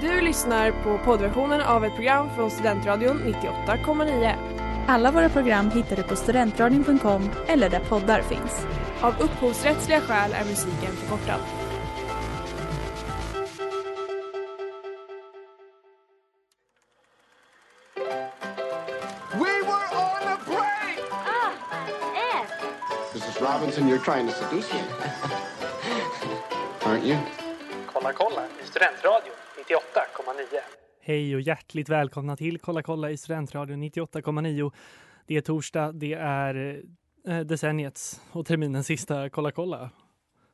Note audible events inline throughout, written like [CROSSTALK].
Du lyssnar på poddversionen av ett program från Studentradion 98,9. Alla våra program hittar du på studentradion.com eller där poddar finns. Av upphovsrättsliga skäl är musiken förkortad. We were on a break! Mrs. Robinson, you're trying to seduce me. [LAUGHS] Aren't you? Kolla kolla i Studentradion 98,9. Hej och hjärtligt välkomna till Kolla kolla i Studentradion 98,9. Det är torsdag, det är eh, decenniets och terminens sista Kolla kolla.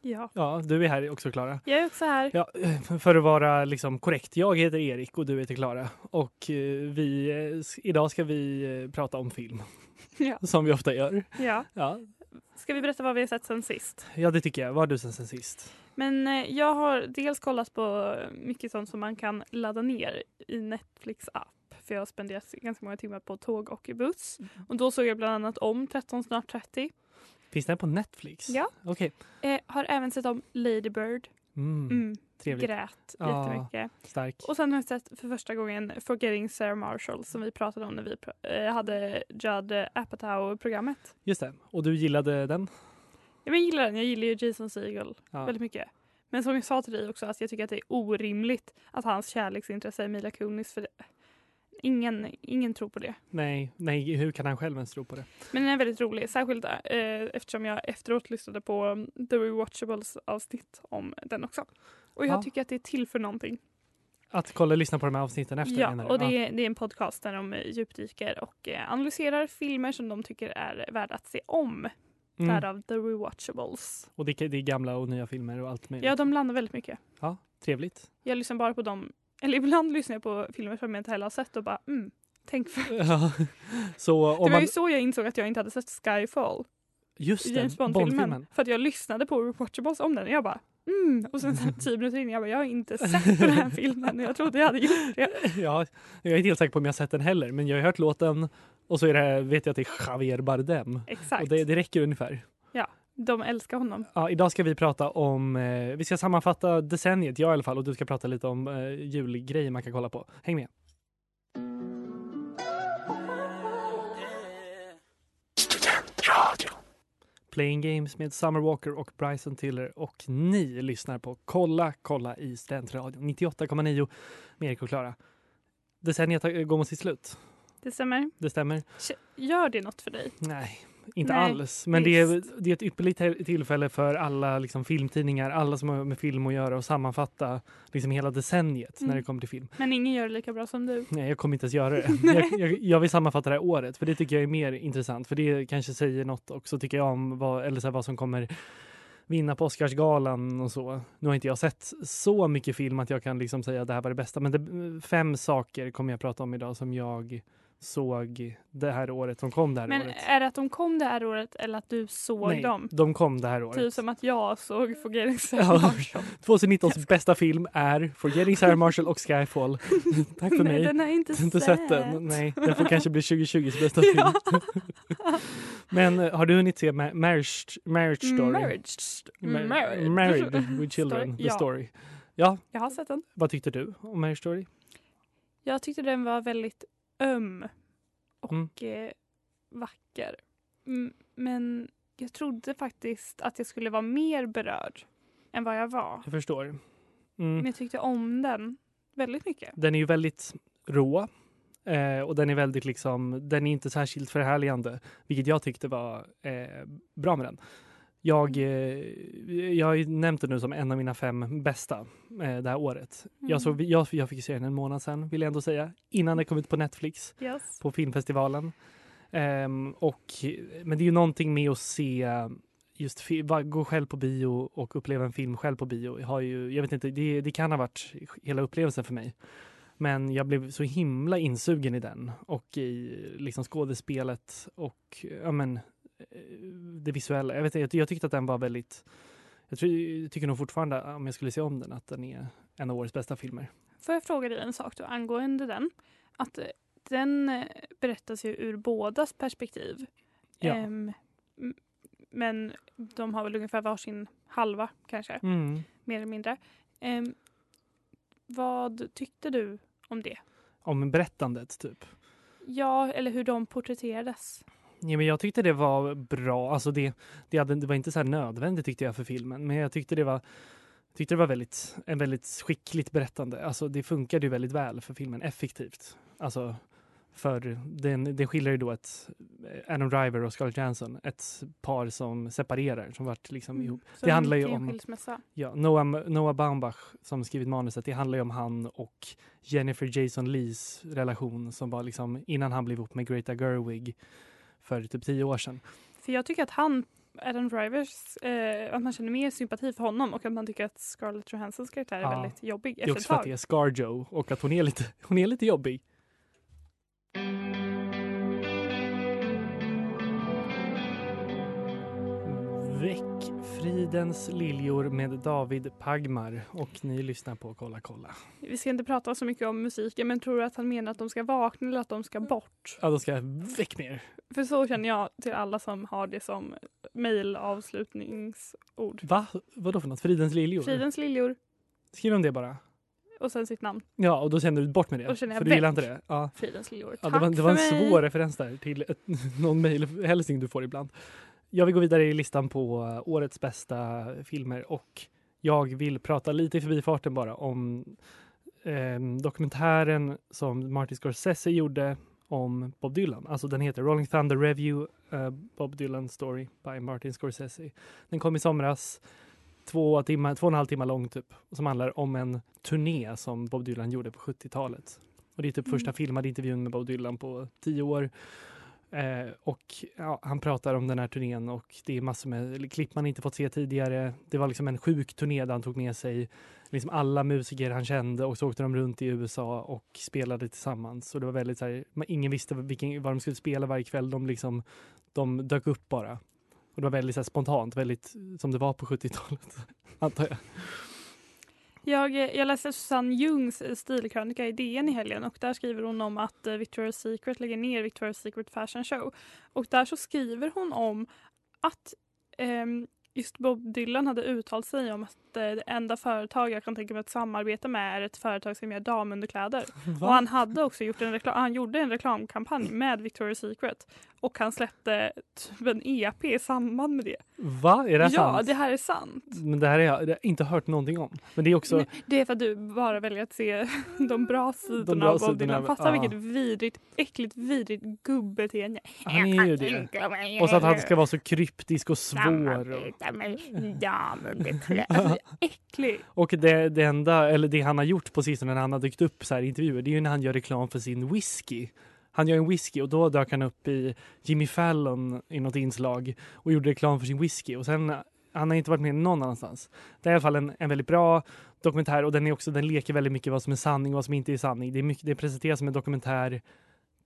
Ja. Ja, du är här också Klara. Jag är också här. Ja, eh, för att vara liksom korrekt, jag heter Erik och du heter Klara. Och eh, vi, idag ska vi prata om film. Ja. Som vi ofta gör. Ja. Ja, Ska vi berätta vad vi har sett sen sist? ja det tycker jag. Vad har du sen, sen sist? Men eh, jag har dels kollat på mycket sånt som man kan ladda ner i Netflix app. För jag har spenderat ganska många timmar på tåg och buss. Och då såg jag bland annat om 13 snart 30. Finns den på Netflix? Ja. Okej. Eh, har även sett om Lady Bird. Mm, Mm, trevligt. grät Ja. jättemycket. Stark. Och sen har jag sett för första gången Forgetting Sarah Marshall som vi pratade om när vi eh, hade Judd Apatow-programmet. Just det. Och du gillade den? Jag gillar den. Jag gillar ju Jason Segel Ja. väldigt mycket. Men som jag sa till dig också, att jag tycker att det är orimligt att hans kärleksintresse är Mila Kunis. För det, ingen, ingen tror på det. Nej, nej, hur kan han själv ens tro på det? Men den är väldigt rolig, särskilt eh, eftersom jag efteråt lyssnade på um, The Rewatchables avsnitt om den också. Och jag Ja. tycker att det är till för någonting. Att kolla och lyssna på de här avsnitten efter Ja, och det är, det är en podcast där de eh, djupdyker och eh, analyserar filmer som de tycker är värda att se om. Mm. Därav The Rewatchables. Och det, det är gamla och nya filmer och allt möjligt. Ja, de landar väldigt mycket. ja förtrevligt. Jag lyssnar bara på dem, eller ibland lyssnar jag på filmer som jag inte heller har sett och bara mm, tänk för. [LAUGHS] Ja. Så Det var man... ju så jag insåg att jag inte hade sett Skyfall, Just det, James Bond-filmen. Bondfilmen. för att jag lyssnade på Rewatchables om den och jag bara mm. Och sen tio minuter in, jag bara jag har inte sett den här [LAUGHS] filmen. Jag trodde jag hade gjort det. Ja, jag är inte helt säker på om jag har sett den heller, men jag har hört låten och så är det, vet jag att det är Javier Bardem. Exakt. Och det, det räcker ungefär. De älskar honom. Ja, idag ska vi prata om, eh, vi ska sammanfatta decenniet, jag i alla fall, och du ska prata lite om eh, julgrejer man kan kolla på. Häng med! Playing Games med Summer Walker och Bryson Tiller och ni lyssnar på Kolla kolla i Studentradion 98,9 med Erik och Klara. Decenniet går mot sitt slut. Det stämmer. Det stämmer? Gör det något för dig? Nej, inte Nej, alls. Men det är, det är ett ypperligt tillfälle för alla liksom, filmtidningar, alla som har med film att göra och sammanfatta liksom, hela decenniet när Mm. det kommer till film. Men ingen gör det lika bra som du. Nej, jag kommer inte ens göra det. [LAUGHS] jag, jag, jag vill sammanfatta det här året, för det tycker jag är mer intressant. För det kanske säger något också, tycker jag, om vad, eller så här, vad som kommer vinna på Oscarsgalan och så. Nu har inte jag sett så mycket film att jag kan liksom säga att det här var det bästa. Men det, fem saker kommer jag prata om idag som jag såg det här året som kom det här Men året. är det att de kom det här året eller att du såg Nej, dem? de kom det här året. Typ som att jag såg Forgetting Sarah Ja. Marshall. 2019s bästa film är Forgetting Sarah Marshall och Skyfall. [LAUGHS] Tack för Nej, mig. den har jag inte, inte sett den. Nej, den får kanske bli [LAUGHS] 2020s bästa film. Ja. Men eh, har du hunnit se Ma- Marriage, marriage Story? Marriage. Ma- Marriage. Married [LAUGHS] with Children, Story. The Ja. Story. Ja, Jag har sett den. vad tyckte du om Marriage Story? Jag tyckte den var väldigt öm och Mm. eh, vacker. Men jag trodde faktiskt att jag skulle vara mer berörd än vad jag var. Jag förstår. Men Mm. jag tyckte om den väldigt mycket. Den är ju väldigt rå. Eh, och den är väldigt liksom, den är inte särskilt förhärligande, vilket jag tyckte var eh, bra med den. Jag, eh, jag har ju nämnt det nu som en av mina fem bästa eh, det här året. Mm. Jag, såg, jag, jag fick se den en månad sedan, vill jag ändå säga, innan den kom ut på Netflix Yes. på filmfestivalen. Ehm, och, men det är ju någonting med att se just gå själv på bio och uppleva en film själv på bio. Jag, har ju, jag vet inte, det, det kan ha varit hela upplevelsen för mig. Men jag blev så himla insugen i den och i liksom skådespelet och ja, men, det visuella. Jag, vet, jag, jag tyckte att den var väldigt... Jag, tror, jag tycker nog fortfarande, om jag skulle se om den, att den är en av årets bästa filmer. Får jag fråga dig en sak då angående den? Att eh, den eh, berättas ju ur bådas perspektiv. Ja. Ehm, men de har väl ungefär varsin halva kanske, Mm. mer eller mindre. Ehm, vad tyckte du om det? Om berättandet typ. Ja, eller hur de porträtterades. Ja, men jag tyckte det var bra. Alltså det, det, hade, det var inte så här nödvändigt tyckte jag för filmen. Men jag tyckte det var, tyckte det var väldigt, en väldigt skickligt berättande. Alltså det funkade ju väldigt väl för filmen, effektivt. Alltså för den, den skiljer ju då ett Adam Driver och Scarlett Johansson, ett par som separerar, som varit liksom ihop. Mm. Så Det handlar ju om- skilsmässa. Ja, Noah, Noah Baumbach som skrivit manuset, det handlar ju om han och Jennifer Jason Lees relation som var liksom innan han blev ihop med Greta Gerwig för typ tio år sedan. För jag tycker att han, Adam Drivers, eh, att man känner mer sympati för honom och att man tycker att Scarlett Johanssons karaktär är Ja. väldigt jobbig Det är efter ett också för att tag. det är Scarjo och att hon är lite, hon är lite jobbig. Väck fridens liljor med David Pagmar och ni lyssnar på Kolla kolla. Vi ska inte prata så mycket om musiken men tror du att han menar att de ska vakna eller att de ska bort? Ja, då ska väck mer. För så känner jag till alla som har det som mejlavslutningsord. Va? Vadå för något? Fridens liljor? Fridens liljor Skriv om det bara. och sen sitt namn. Ja, och då känner du bort med det. Då känner jag för du gillar inte det? Ja. Fridens liljor. Ja, Tack det var, det var en mig. svår referens där till ett, [LAUGHS] någon mejlhälsning du får ibland. Jag vill gå vidare i listan på uh, årets bästa filmer och jag vill prata lite i förbifarten bara om ehm, dokumentären som Martin Scorsese gjorde om Bob Dylan. Alltså den heter Rolling Thunder Review, uh, Bob Dylan Story by Martin Scorsese. Den kom i somras, två, timmar, två och en halv timme lång typ, som handlar om en turné som Bob Dylan gjorde på 70-talet. Och det är typ Mm. första filmade intervjun med Bob Dylan på tio år. Eh, och ja, han pratar om den här turnén och det är massor med klipp man inte fått se tidigare. Det var liksom en sjuk turné där han tog med sig liksom alla musiker han kände och så åkte de runt i USA och spelade tillsammans. Och det var väldigt så här, man- ingen visste vilken, vad de skulle spela varje kväll. De liksom, de dök upp bara. Och det var väldigt så här, spontant, väldigt som det var på 70-talet, [LAUGHS] antar jag. Jag, eh, jag läste Susanne Jungs eh, stilkrönika i DN i helgen och där skriver hon om att eh, Victoria's Secret lägger ner Victoria's Secret Fashion Show. Och där så skriver hon om att ehm, just Bob Dylan hade uttalat sig om att det enda företag jag kan tänka mig att samarbeta med är ett företag som gör damunderkläder. [LAUGHS] Och han hade också gjort en reklam, han gjorde en reklamkampanj med Victoria's Secret och han släppte typ en EP i samband med det. Va? Är det ja, sant? det här är sant. Men det här jag, det har jag inte hört någonting om. Men det är också... Nej, Det är för att du bara väljer att se [LAUGHS] de bra sidorna bra av Bob Dylan. Fatta ja. vilket vidrigt, äckligt, vidrigt gubbeteende. Han är ju det. Och så att han ska vara så kryptisk och svår. Och, [LAUGHS] Alltså, äcklig. och det, det enda, eller det han har gjort på sistone när han har dykt upp så här i intervjuer, det är ju när han gör reklam för sin whisky. Han gör en whisky och då dök han upp i Jimmy Fallon i något inslag och gjorde reklam för sin whisky och sen han har inte varit med någon annanstans. Det är i alla fall en, en väldigt bra dokumentär och den, är också, den leker väldigt mycket vad som är sanning och vad som inte är sanning. Det, är mycket, det presenteras som en dokumentär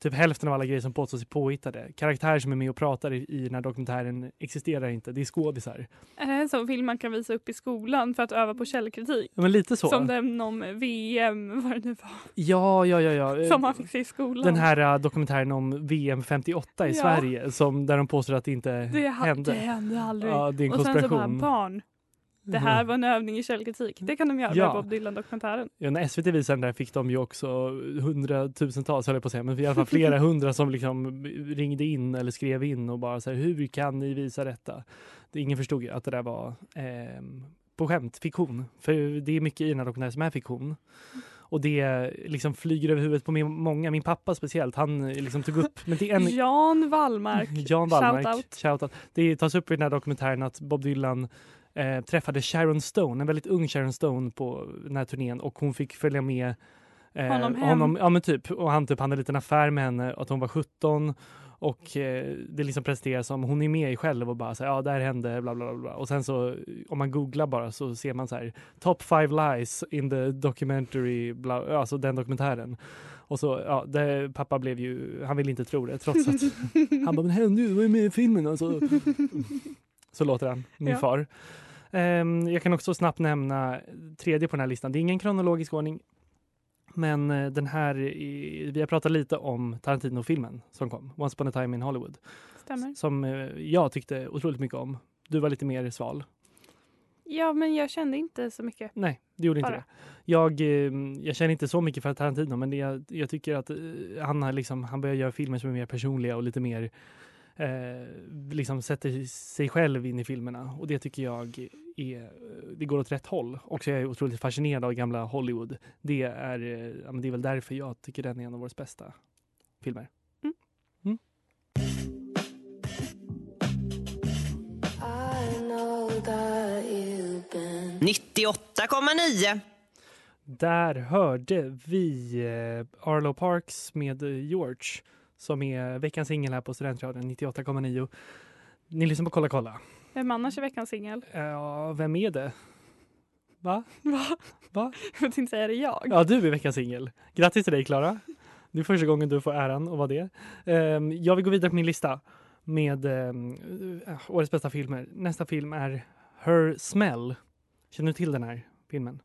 Typ hälften av alla grejer som påstås är påhittade. Karaktärer som är med och pratar i, i den här dokumentären existerar inte. Det är skådisar. Är det en sån film man kan visa upp i skolan för att öva på källkritik? Ja, Men lite så. Som den om VM, vad det nu var, Ja, ja, ja. ja. [LAUGHS] som man fick se i skolan. Den här äh, dokumentären om VM 58 i Ja. Sverige som, där de påstår att det inte det, hände. det hände aldrig. Ja, det är en och sen så bara konspiration. barn. Det här var en övning i källkritik. Det kan de göra Ja. med Bob Dylan-dokumentären. Ja, när SVT visade den där fick de ju också hundratusentals, höll jag på att säga, men i alla fall flera [LAUGHS] hundra som liksom ringde in eller skrev in och bara så här, hur kan ni visa detta? Det, ingen förstod ju att det där var ehm, på skämt, fiktion. För det är mycket i den här dokumentären som är fiktion. Och det liksom flyger över huvudet på min, många, min pappa speciellt, han eh, liksom tog upp, men det är en, [LAUGHS] Jan Wallmark. Jan Wallmark, Shoutout. shoutout. Det tas upp i den här dokumentären att Bob Dylan eh, träffade Sharon Stone, en väldigt ung Sharon Stone på den här turnén och hon fick följa med eh, Honom hem. ja men typ, och han typ hade en liten affär med henne att hon var 17 och eh, det liksom presenteras som hon är med i själv och bara så här, ja där hände bla bla bla och sen så om man googlar bara så ser man så här top five lies in the documentary, bla, alltså den dokumentären. Och så, ja, det, pappa blev ju, han ville inte tro det trots att [LAUGHS] han bara, men hände ju, var ju med i filmen alltså. [LAUGHS] Så låter han, min Ja. far. Ehm, jag kan också snabbt nämna tredje på den här listan. Det är ingen kronologisk ordning. Men eh, den här, vi har pratat lite om Tarantino-filmen som kom, Once upon a time in Hollywood. Stämmer. Som eh, jag tyckte otroligt mycket om. Du var lite mer sval. Ja, men jag kände inte så mycket. Nej, det gjorde inte Bara. det. Jag, eh, jag känner inte så mycket för Tarantino, men jag, jag tycker att han, har liksom, han börjar göra filmer som är mer personliga och lite mer eh, liksom sätter sig själv in i filmerna. Och det tycker jag är, det går åt rätt håll. Och jag är otroligt fascinerad av gamla Hollywood. Det är, eh, ja, men det är väl därför jag tycker den är en av våra bästa filmer. 98,9. Där hörde vi eh, Arlo Parks med eh, George som är veckans singel här på Studentradion 98,9. Ni lyssnar på Kolla kolla. Vem annars är veckans singel? Ja, vem är det? Va? Va? Va? [LAUGHS] Jag tänkte säga det jag. Ja, du är veckans singel. Grattis till dig Klara. Det är första gången du får äran att vara det. Ehm, jag vill gå vidare på min lista med um, årets bästa filmer. Nästa film är Her Smell. Känner du till den här filmen?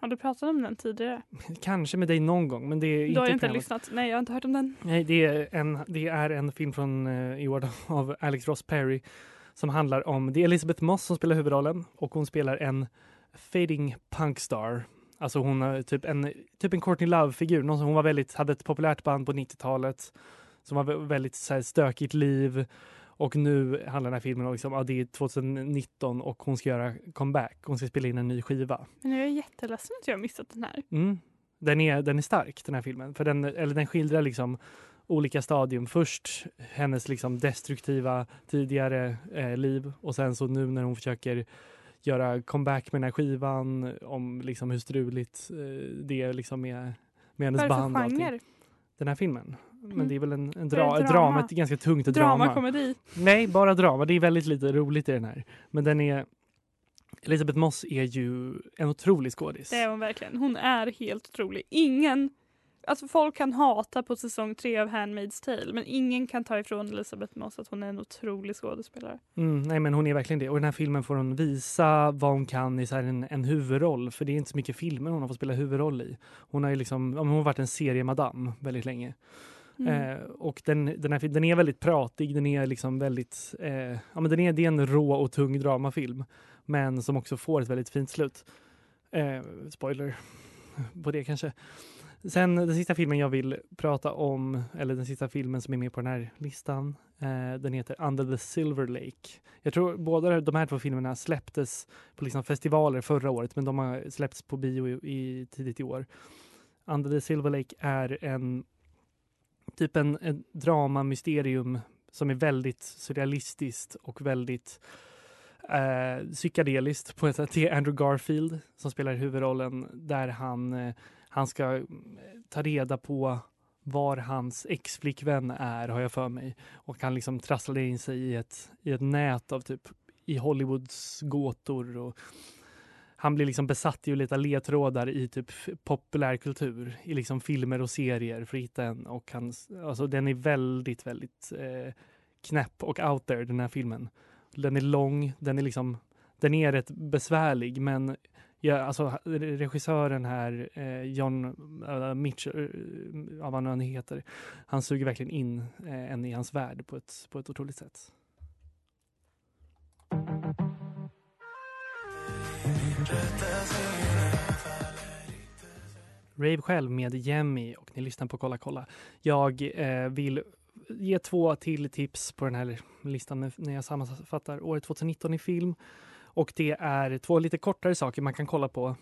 Har du pratat om den tidigare? [LAUGHS] Kanske med dig någon gång, men det är Du inte har inte lyssnat. Nej, jag har inte hört om den. Nej, det är en, det är en film från uh, i år då, [LAUGHS] av Alex Ross Perry som handlar om, det är Elizabeth Moss som spelar huvudrollen och hon spelar en fading punkstar. Alltså hon är typ en, typ en Courtney Love-figur. Hon var väldigt, hade ett populärt band på 90-talet som var vä- väldigt så här, stökigt liv. Och nu handlar den här filmen om liksom, ja, det är 2019 och hon ska göra comeback. Hon ska spela in en ny skiva. Men jag är jätteledsen att jag har missat den här. Mm. Den, är, den är stark den här filmen. För den, eller den skildrar liksom olika stadium. Först hennes liksom destruktiva tidigare eh, liv och sen så nu när hon försöker göra comeback med den här skivan om liksom hur struligt eh, det är liksom med, med hennes Vad är det band. för genre? Den här filmen. Men Mm. det är väl en, en, dra, drama? drama, ett ganska tungt drama. Drama, komedi. Nej, bara drama. Det är väldigt lite roligt i den här. Men den är Elisabeth Moss är ju en otrolig skådis. Det är hon verkligen. Hon är helt otrolig. Ingen... Alltså folk kan hata på säsong tre av Handmaid's Tale men ingen kan ta ifrån Elisabeth Moss att hon är en otrolig skådespelare. Mm, nej men hon är verkligen det. Och i den här filmen får hon visa vad hon kan i så en, en huvudroll. För det är inte så mycket filmer hon har fått spela huvudroll i. Hon har ju liksom, men hon har varit en seriemadam väldigt länge. Mm. Eh, och den, den, här, den är väldigt pratig, den är liksom väldigt, eh, ja men den är, det är en rå och tung dramafilm. Men som också får ett väldigt fint slut. Eh, spoiler [LAUGHS] på det kanske. Sen den sista filmen jag vill prata om, eller den sista filmen som är med på den här listan, eh, den heter Under the Silver Lake. Jag tror båda de här två filmerna släpptes på liksom festivaler förra året, men de har släppts på bio i, i tidigt i år. Under the Silver Lake är en typ en, en drama mysterium som är väldigt surrealistiskt och väldigt eh, psykedeliskt på ett sätt. Det är Andrew Garfield som spelar huvudrollen där han, eh, han ska eh, ta reda på var hans ex-flickvän är, har jag för mig. Och han liksom trasslar in sig i ett, i ett nät av typ i Hollywoods gåtor. Och han blir liksom besatt i att leta ledtrådar i typ populärkultur, i liksom filmer och serier för att hitta en. Och han, alltså den är väldigt, väldigt eh, knäpp och out there, den här filmen. Den är lång, den är liksom, den är rätt besvärlig men ja, alltså, regissören här, eh, John eh, äh, Mitchell, äh, vad han heter, han suger verkligen in eh, en i hans värld på ett, på ett otroligt sätt. Rave själv med Jemmy och ni lyssnar på Kolla kolla. Jag eh, vill ge två till tips på den här listan när jag sammanfattar året 2019 i film. Och det är två lite kortare saker man kan kolla på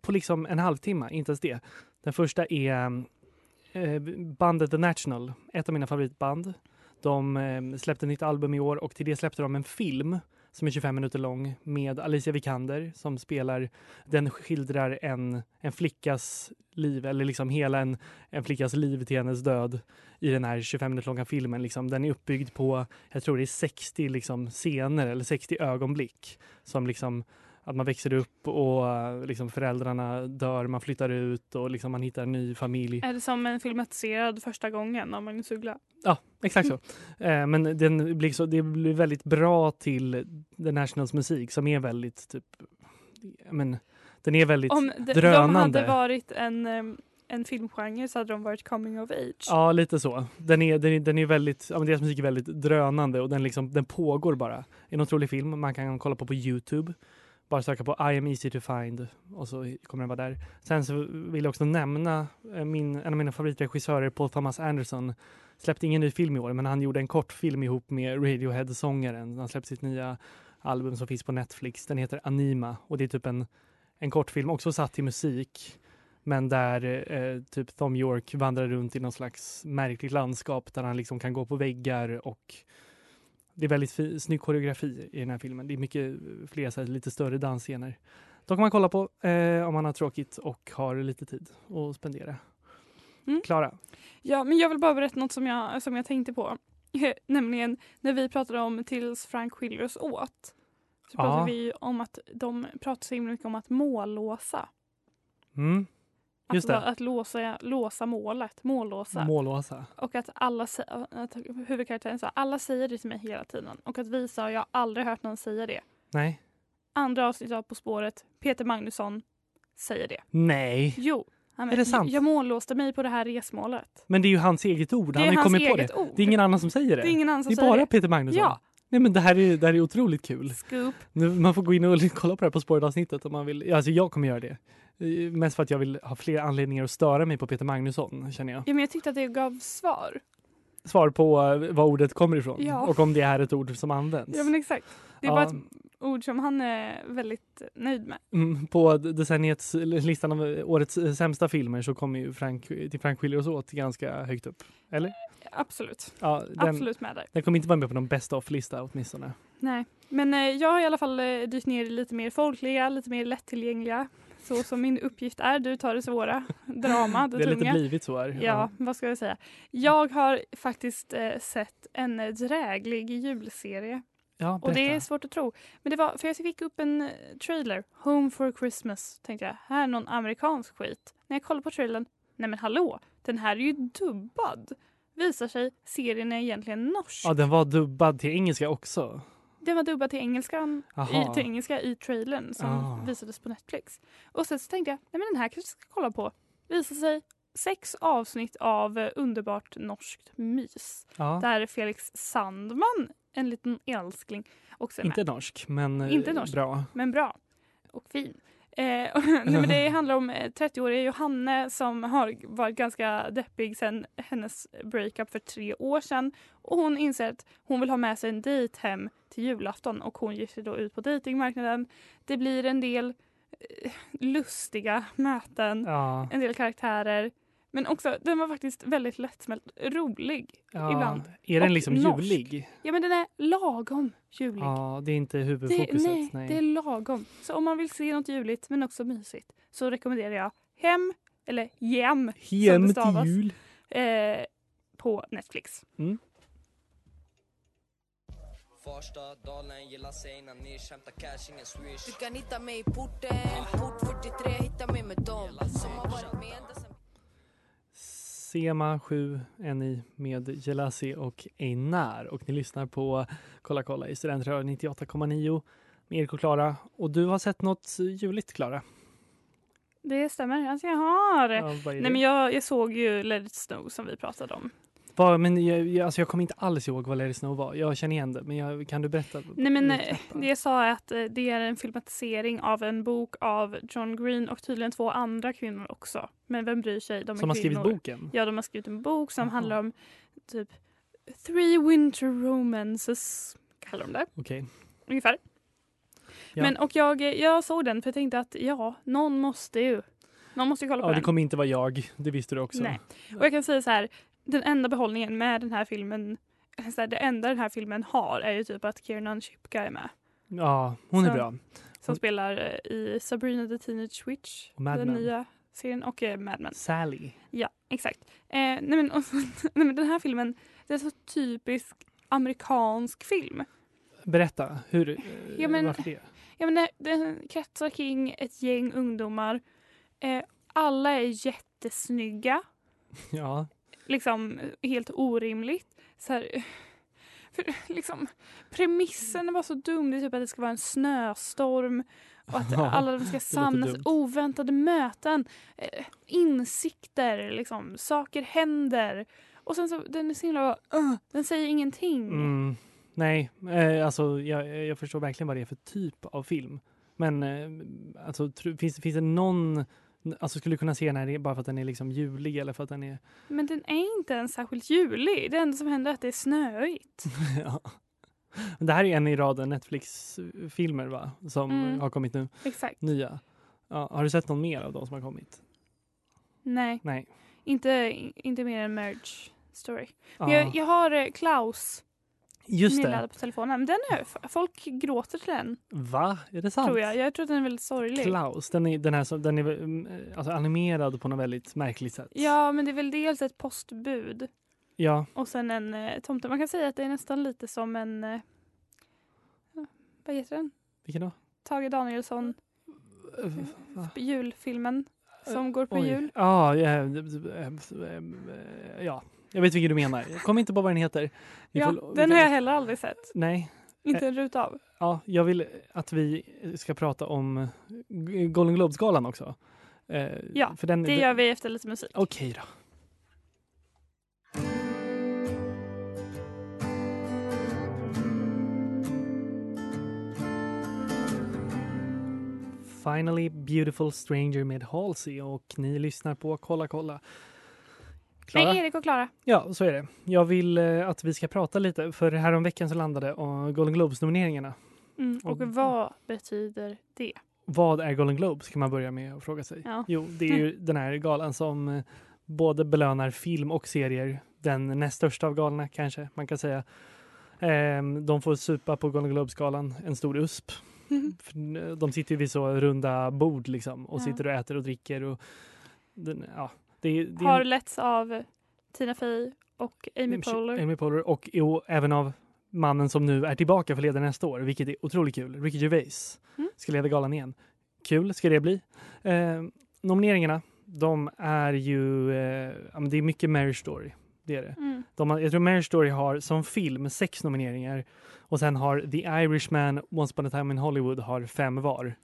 på liksom en halvtimme, inte ens det. Den första är eh, bandet The National, ett av mina favoritband. De eh, släppte nytt album i år och till det släppte de en film som är 25 minuter lång med Alicia Vikander som spelar, den skildrar en, en flickas liv, eller liksom hela en, en flickas liv till hennes död i den här 25 minuter långa filmen. Liksom, den är uppbyggd på, jag tror det är 60 liksom, scener eller 60 ögonblick som liksom att man växer upp och eh, liksom föräldrarna dör, man flyttar ut och liksom man hittar en ny familj. Är det som en filmatiserad första gången av Magnus Uggla? Ja, exakt så. [LAUGHS] Eh, men den blir så, det blir väldigt bra till The Nationals musik som är väldigt typ, men den är väldigt Om de, de drönande. hade varit en, em, en filmgenre så hade de varit coming of age. Ja, lite så. Den är, den är, den är väldigt, ja, men deras musik är väldigt drönande och den, liksom, den pågår bara. En otrolig film man kan kolla på på Youtube bara söka på I am easy to find och så kommer den vara där. Sen så vill jag också nämna eh, min, en av mina favoritregissörer, Paul Thomas Anderson. Släppte ingen ny film i år, men han gjorde en kortfilm ihop med Radiohead-sångaren. Han släppte sitt nya album som finns på Netflix. Den heter Anima och det är typ en, en kortfilm också satt till musik. Men där eh, typ Tom York vandrar runt i någon slags märkligt landskap där han liksom kan gå på väggar och det är väldigt fi- snygg koreografi i den här filmen. Det är mycket fler så här, lite större dansscener. De kan man kolla på eh, om man har tråkigt och har lite tid att spendera. Mm. Klara? Ja, men jag vill bara berätta något som jag, som jag tänkte på. [LAUGHS] Nämligen när vi pratade om tills Frank skiljer oss åt. Så pratade Ja. vi om att de pratar så himla mycket om att mållåsa. Mm. Att, det. att låsa, låsa målet, mållåsa. Mållåsa. och att alla att huvudkaraktären sa alla säger det till mig hela tiden. Och att vi sa jag har aldrig hört någon säga det. Nej. Andra avsnitt av På spåret, Peter Magnusson säger det. Nej. Jo. Han Är det sant? Jag mållåste mig på det här resmålet. Men det är ju hans eget ord. Det Han är ju hans kommit på eget det. ord. Det är ingen annan som säger det. Det är ingen annan som Det är säger bara det. Peter Magnusson. Ja. Nej men det här är, det här är otroligt kul. Scoop. Nu, man får gå in och [LAUGHS] kolla på det här På spåret-avsnittet om man vill. Alltså jag kommer göra det. Eh, Mest för att jag vill ha fler anledningar att störa mig på Peter Magnusson, känner jag. Ja, men jag tyckte att det gav svar. Svar på eh, var ordet kommer ifrån Ja. och om det är ett ord som används. Ja, men exakt. Det är Ja. bara ett ord som han är väldigt nöjd med. Mm, på decenniets listan av årets eh, sämsta filmer så kommer ju Frank, till Frank skiljer oss åt ganska högt upp. Eller? Absolut. Ja, den, Absolut med där. den kommer inte vara med på någon best of-lista åtminstone. Nej, men eh, jag har i alla fall eh, dykt ner i lite mer folkliga, lite mer lättillgängliga. Så som min uppgift är. Du tar det svåra. Drama, det, Det har lite tunga. blivit så här. Ja, vad ska jag säga? Jag har faktiskt eh, sett en dräglig julserie. ja Och det är svårt att tro. Men det var, för jag fick upp en eh, trailer. Home for Christmas. Tänkte jag, här är någon amerikansk skit. När jag kollade på trailern, nej men hallå, den här är ju dubbad. Visar sig, serien är egentligen norsk. Ja, den var dubbad till engelska också. Den var dubbad till engelskan, Aha. i, till engelska i trailern som Ah. visades på Netflix. Och sen så tänkte jag, nej men den här kanske jag ska kolla på. Visar sig sex avsnitt av eh, underbart norskt mys. Ja. Där Felix Sandman, en liten älskling, också är med. Inte norsk, men eh, Inte norsk. bra. Men bra och fin. Eh, [LAUGHS] nej, men det [LAUGHS] handlar om eh, 30-åriga Johanne som har varit ganska deppig sedan hennes breakup för tre år sedan. Och hon inser att hon vill ha med sig en dejt hem till julafton och hon ger sig då ut på dejtingmarknaden. Det blir en del eh, lustiga möten, Ja. en del karaktärer. Men också, den var faktiskt väldigt lättsmält, rolig ja. ibland. Är den Och liksom norsk. julig? Ja men den är lagom julig. Ja, det är inte Det, huvudfokuset. nej, nej. det är lagom. Så om man vill se något juligt men också mysigt så rekommenderar jag Hem, eller Jem, som det Hem till stavas, jul. eh, på Netflix. Farsta, Dalen, gillar sig när ni cash, ingen swish Du kan hitta mig i porten, port 43, hitta mig med dem som har varit med ända sen Sema 7 NI med Jelassi och Einar och ni lyssnar på Kolla kolla i Studentradion 98,9 med Erik och Klara. Och du har sett något juligt Klara? Det stämmer, alltså jag har. Ja, är Nej, men jag, jag såg ju Let it snow som vi pratade om. Vad- men jag, jag, alltså jag kommer inte alls ihåg vad it snow var. Jag känner igen det, men jag, kan du berätta? Nej, men, eh, det jag sa är att eh, det är en filmatisering av en bok av John Green och tydligen två andra kvinnor också. Men vem bryr sig? De är Som har skrivit boken? Ja, de har skrivit en bok som Jaha. handlar om typ Three Winter Romances, kallar de det. Okej. Ungefär. Ja. Men, och jag, jag såg den för jag tänkte att ja, någon måste ju. Någon måste ju kolla på Ja, det den. kommer inte vara jag. Det visste du också. Nej. Och jag kan säga så här, den enda behållningen med den här filmen, så här, det enda den här filmen har är ju typ att Kiernan Shipka är med. Ja, hon är Så- bra. Som Hon- spelar eh, i Sabrina the Teenage Witch, Mad den Men. nya serien, och eh, Mad Men. Sally. Ja, exakt. Eh, nej, men, [LAUGHS] och, nej, men den här filmen, det är så typisk amerikansk film. Berätta, hur, eh, Ja, men- varför det? Jag menar, den kretsar kring ett gäng ungdomar. Eh, alla är jättesnygga. [LAUGHS] Ja, Liksom helt orimligt. Så här, [LAUGHS] för, liksom, premissen var så dum. Det är typ att det ska vara en snöstorm. Och att alla de ska [LAUGHS] samlas. Oväntade möten. Eh, insikter. Liksom, saker händer. Och sen så, den är så himla... Uh, den säger ingenting. Mm, nej, eh, alltså jag, jag förstår verkligen vad det är för typ av film. Men eh, alltså, finns, finns det någon, alltså skulle du kunna se den här bara för att den är liksom julig eller för att den är... Men den är inte ens särskilt julig. Det enda som händer är att det är snöigt. [LAUGHS] ja. Det här är en i raden Netflix-filmer va? Som Mm. har kommit nu, Exakt. nya. Ja, har du sett någon mer av de som har kommit? Nej, Nej. inte, inte mer än Merge Story. Men Ja. jag, jag har eh, Klaus Just det. nedladdad på telefonen. Men den är, folk gråter till den, Va? Är det sant? tror jag. Jag tror att den är väldigt sorglig. Klaus, den är, den här, den är mm, alltså animerad på något väldigt märkligt sätt. Ja, men det är väl dels ett postbud Ja, och sen en eh, tomte. Man kan säga att det är nästan lite som en... Eh, ja, vad heter den? vilken då? Tage Danielsson, Eh, va? julfilmen som går på Oj. jul. Ja, ja, eh, eh, ja, jag vet vilken du menar. Jag kommer inte på vad den heter. Vi Ja, får- den har jag heller aldrig sett. Nej, Inte en ruta av. ja, jag vill att vi ska prata om Golden Globes-galan också. Eh, Ja, den, Det gör vi efter lite musik. Okej då. Finally Beautiful Stranger med Halsey och ni lyssnar på Kolla kolla. Klara? Nej, Erik och Klara. Ja, så är det. Jag vill eh, att vi ska prata lite, för häromveckan så landade eh, Golden Globes-nomineringarna. Mm, och Och- vad betyder det? Vad är Golden Globes kan man börja med att fråga sig. Ja. Jo, det är ju den här galan som eh, både belönar film och serier. Den näst största av galorna kanske man kan säga. Ehm, De får supa på Golden Globes-galan, en stor USP. [LAUGHS] De sitter ju vid så runda bord liksom och Ja. sitter och äter och dricker. Och den, ja, det, det Har en- letts av Tina Fey och Amy Poehler. Amy Poehler och jo, även av mannen som nu är tillbaka för leda nästa år, vilket är otroligt kul. Ricky Gervais Mm. ska leda galan igen. Kul ska det bli. Eh, nomineringarna, de är ju, eh, det är mycket Marriage Story. Det är det. Mm. De jag tror Marriage Story har som film sex nomineringar och sen har The Irishman, Once upon a time in Hollywood har fem var.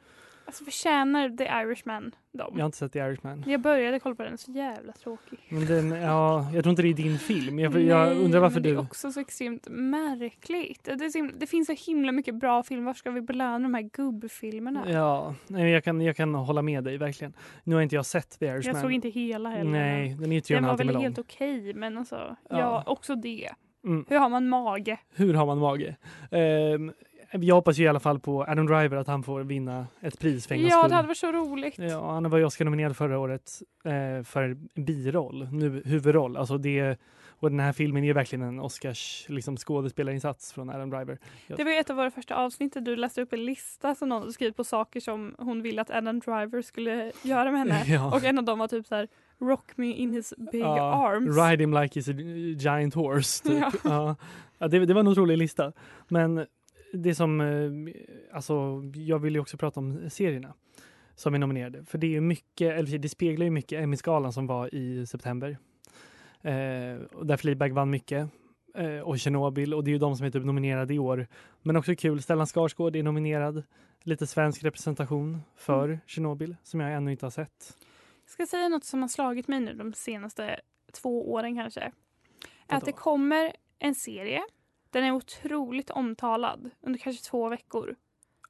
Alltså förtjänar The Irishman dem? Jag har inte sett The Irishman. Jag började kolla på den, så jävla tråkig. Men den, ja, jag tror inte det är din film. Jag, jag Nej, undrar varför men du... Det är också så extremt märkligt. Det, himla, det finns så himla mycket bra filmer. Varför ska vi belöna de här gubbfilmerna? Ja, jag kan, jag kan hålla med dig verkligen. Nu har inte jag sett The Irishman. jag såg inte hela heller. Nej, den är ju tre och Den en var halv timme väl lång. helt okej, men alltså, Ja. ja. också det. Mm. Hur har man mage? Hur har man mage? Ehm, jag hoppas ju i alla fall på Adam Driver att han får vinna ett pris för Ja, det hade varit så roligt. Ja, han var ju Oscar-nominerad förra året eh, för biroll, nu huvudroll. Alltså det, och den här filmen är verkligen en Oscars liksom, skådespelarinsats från Adam Driver. Det var ju ett av våra första avsnitt där du läste upp en lista som någon skrivit på saker som hon ville att Adam Driver skulle göra med henne. [LAUGHS] Ja. Och en av dem var typ så här Rock me in his big Ja, arms. Ride him like he's a giant horse. [LAUGHS] Typ. Ja. Ja. Ja, det, det var en otrolig lista. Men det som, eh, alltså, jag vill ju också prata om serierna som är nominerade. För det är ju mycket, eller det speglar ju mycket Emmy-skalan som var i september. Eh, och där Fleabag vann mycket. Eh, och Chernobyl och det är ju de som är typ nominerade i år. Men också kul, Stellan Skarsgård är nominerad. Lite svensk representation för Mm. Chernobyl som jag ännu inte har sett. Jag ska säga något som har slagit mig nu de senaste två åren kanske. Att det kommer en serie. Den är otroligt omtalad under kanske två veckor.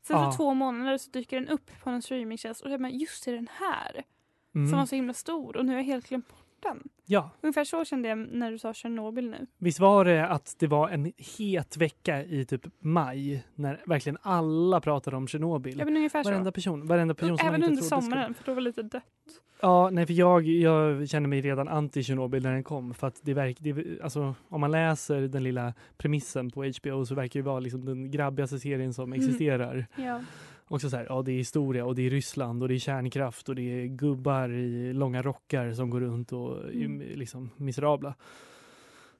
Sen Ja. för två månader så dyker den upp på en streamingtjänst och jag bara, just det, den här Mm. som var så himla stor och nu har jag helt glömt bort den. Ja, Ungefär så kände jag när du sa Tjernobyl nu. Visst var det att det var en het vecka i typ maj när verkligen alla pratade om Tjernobyl? Ja, men ungefär Varenda så. person, varenda person som Även inte under sommaren, för då var det lite dött. Ja, nej, för jag, jag känner mig redan anti Tjernobyl när den kom. För att det verk, det, alltså, om man läser den lilla premissen på HBO så verkar det vara liksom den grabbigaste serien som Mm. existerar. Ja. Också så här, ja det är historia och det är Ryssland och det är kärnkraft och det är gubbar i långa rockar som går runt och är Mm. liksom miserabla.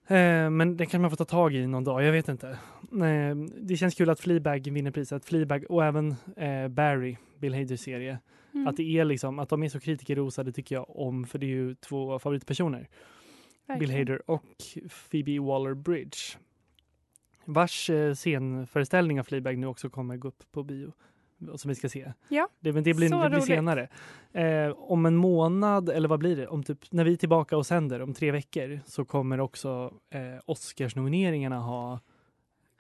Eh, men det kan man få ta tag i någon dag, jag vet inte. Eh, det känns kul att Fleabag vinner priset. Fleabag och även eh, Barry, Bill Haders serie. Mm. Att det är liksom, att de är så kritikerrosade tycker jag om, för det är ju två favoritpersoner. Bill verkligen. Hader och Phoebe Waller-Bridge. Vars eh, scenföreställning av Fleabag nu också kommer gå upp på bio. Som vi ska se. Ja, Det, men det blir, det blir senare. Eh, om en månad, eller vad blir det? Om typ, när vi är tillbaka och sänder om tre veckor så kommer också eh, Oscarsnomineringarna ha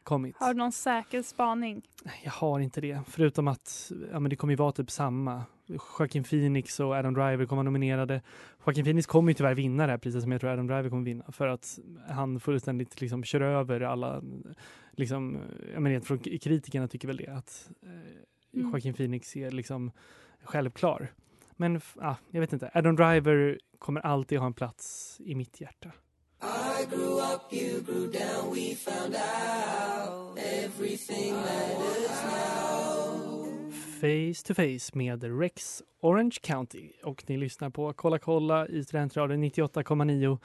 kommit. Har du någon säker spaning? Jag har inte det. Förutom att ja, men det kommer ju vara typ samma. Joaquin Phoenix och Adam Driver kommer vara nominerade. Joaquin Phoenix kommer ju tyvärr vinna det här priset som jag tror Adam Driver kommer vinna. För att han fullständigt liksom kör över alla, liksom, jag menar, från kritikerna tycker väl det. Att eh, Mm. Joaquin Phoenix är liksom självklar. Men ah, jag vet inte. Adam Driver kommer alltid ha en plats i mitt hjärta. Face to Face med Rex Orange County och ni lyssnar på Kolla kolla i Studentradion 98,9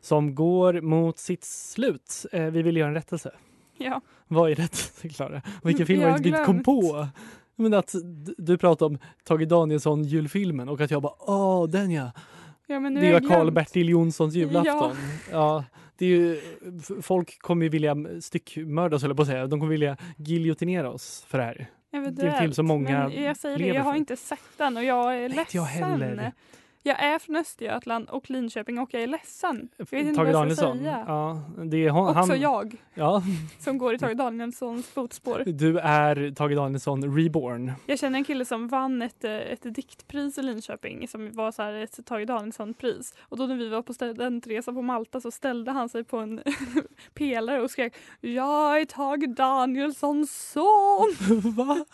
som går mot sitt slut. Eh, vi vill göra en rättelse. Ja. Vad är rättelsen Klara? Vilken film var det vi kom på? Men att du pratade om Tage Danielsson julfilmen och att jag bara åh den ja. ja men nu Det glömt. Karl-Bertil Jonssons julafton. Ja. det är ju, folk kommer ju vilja styckmörda oss, höll jag på att säga. De kommer vilja giljotinera oss för det här. Det är en film som många men jag säger det, jag har inte sett den och jag är Nej, ledsen. jag heller. Jag är från Östergötland och Linköping och jag är ledsen. Jag vet inte Tage vad jag ska Danielsson. säga. Ja, det är hon, Också han, jag Ja, som går i Tage Danielssons fotspår. du är Tage Danielsson reborn. Jag känner en kille som vann ett, eh, ett diktpris i Linköping som var så här ett Tage Danielsson-pris. Och då när vi var på studentresa på Malta så ställde han sig på en [LAUGHS] pelare och skrek Jag är Tage Danielssons son! [LAUGHS] Va?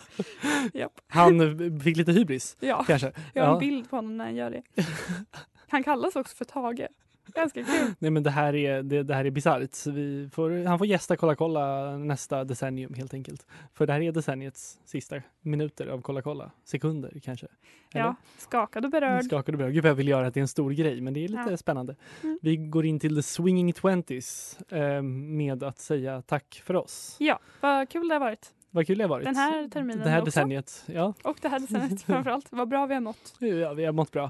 Japp. Han fick lite hybris Ja, kanske. jag har en Ja. bild på honom när han gör det. [LAUGHS] Han kallas också för Tage. Ganska kul. Nej men det här är, det, det här är bisarrt. Han får gästa Kolla kolla nästa decennium helt enkelt. För det här är decenniets sista minuter av Kolla kolla. Sekunder kanske. Eller? Ja, skakad och berörd. Skakar du bra? Gud jag vill göra att det är en stor grej men det är lite Ja. spännande. Mm. Vi går in till the swinging twenties eh, med att säga tack för oss. Ja, vad kul det har varit. Vad kul det har varit. Den här terminen Det här också. decenniet. Ja, Och det här [LAUGHS] decenniet framförallt. Vad bra vi har nått. ja, vi har mått bra.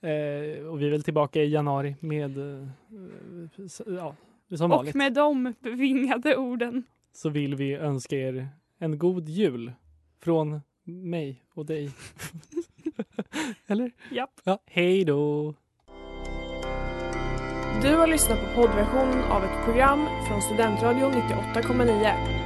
Eh, och vi är väl tillbaka i januari med eh, ja, som vanligt. Och med de bevingade orden. så vill vi önska er en god jul från mig och dig. [LAUGHS] Eller? Japp. Ja, hej då! Du har lyssnat på poddversionen av ett program från Studentradion 98,9.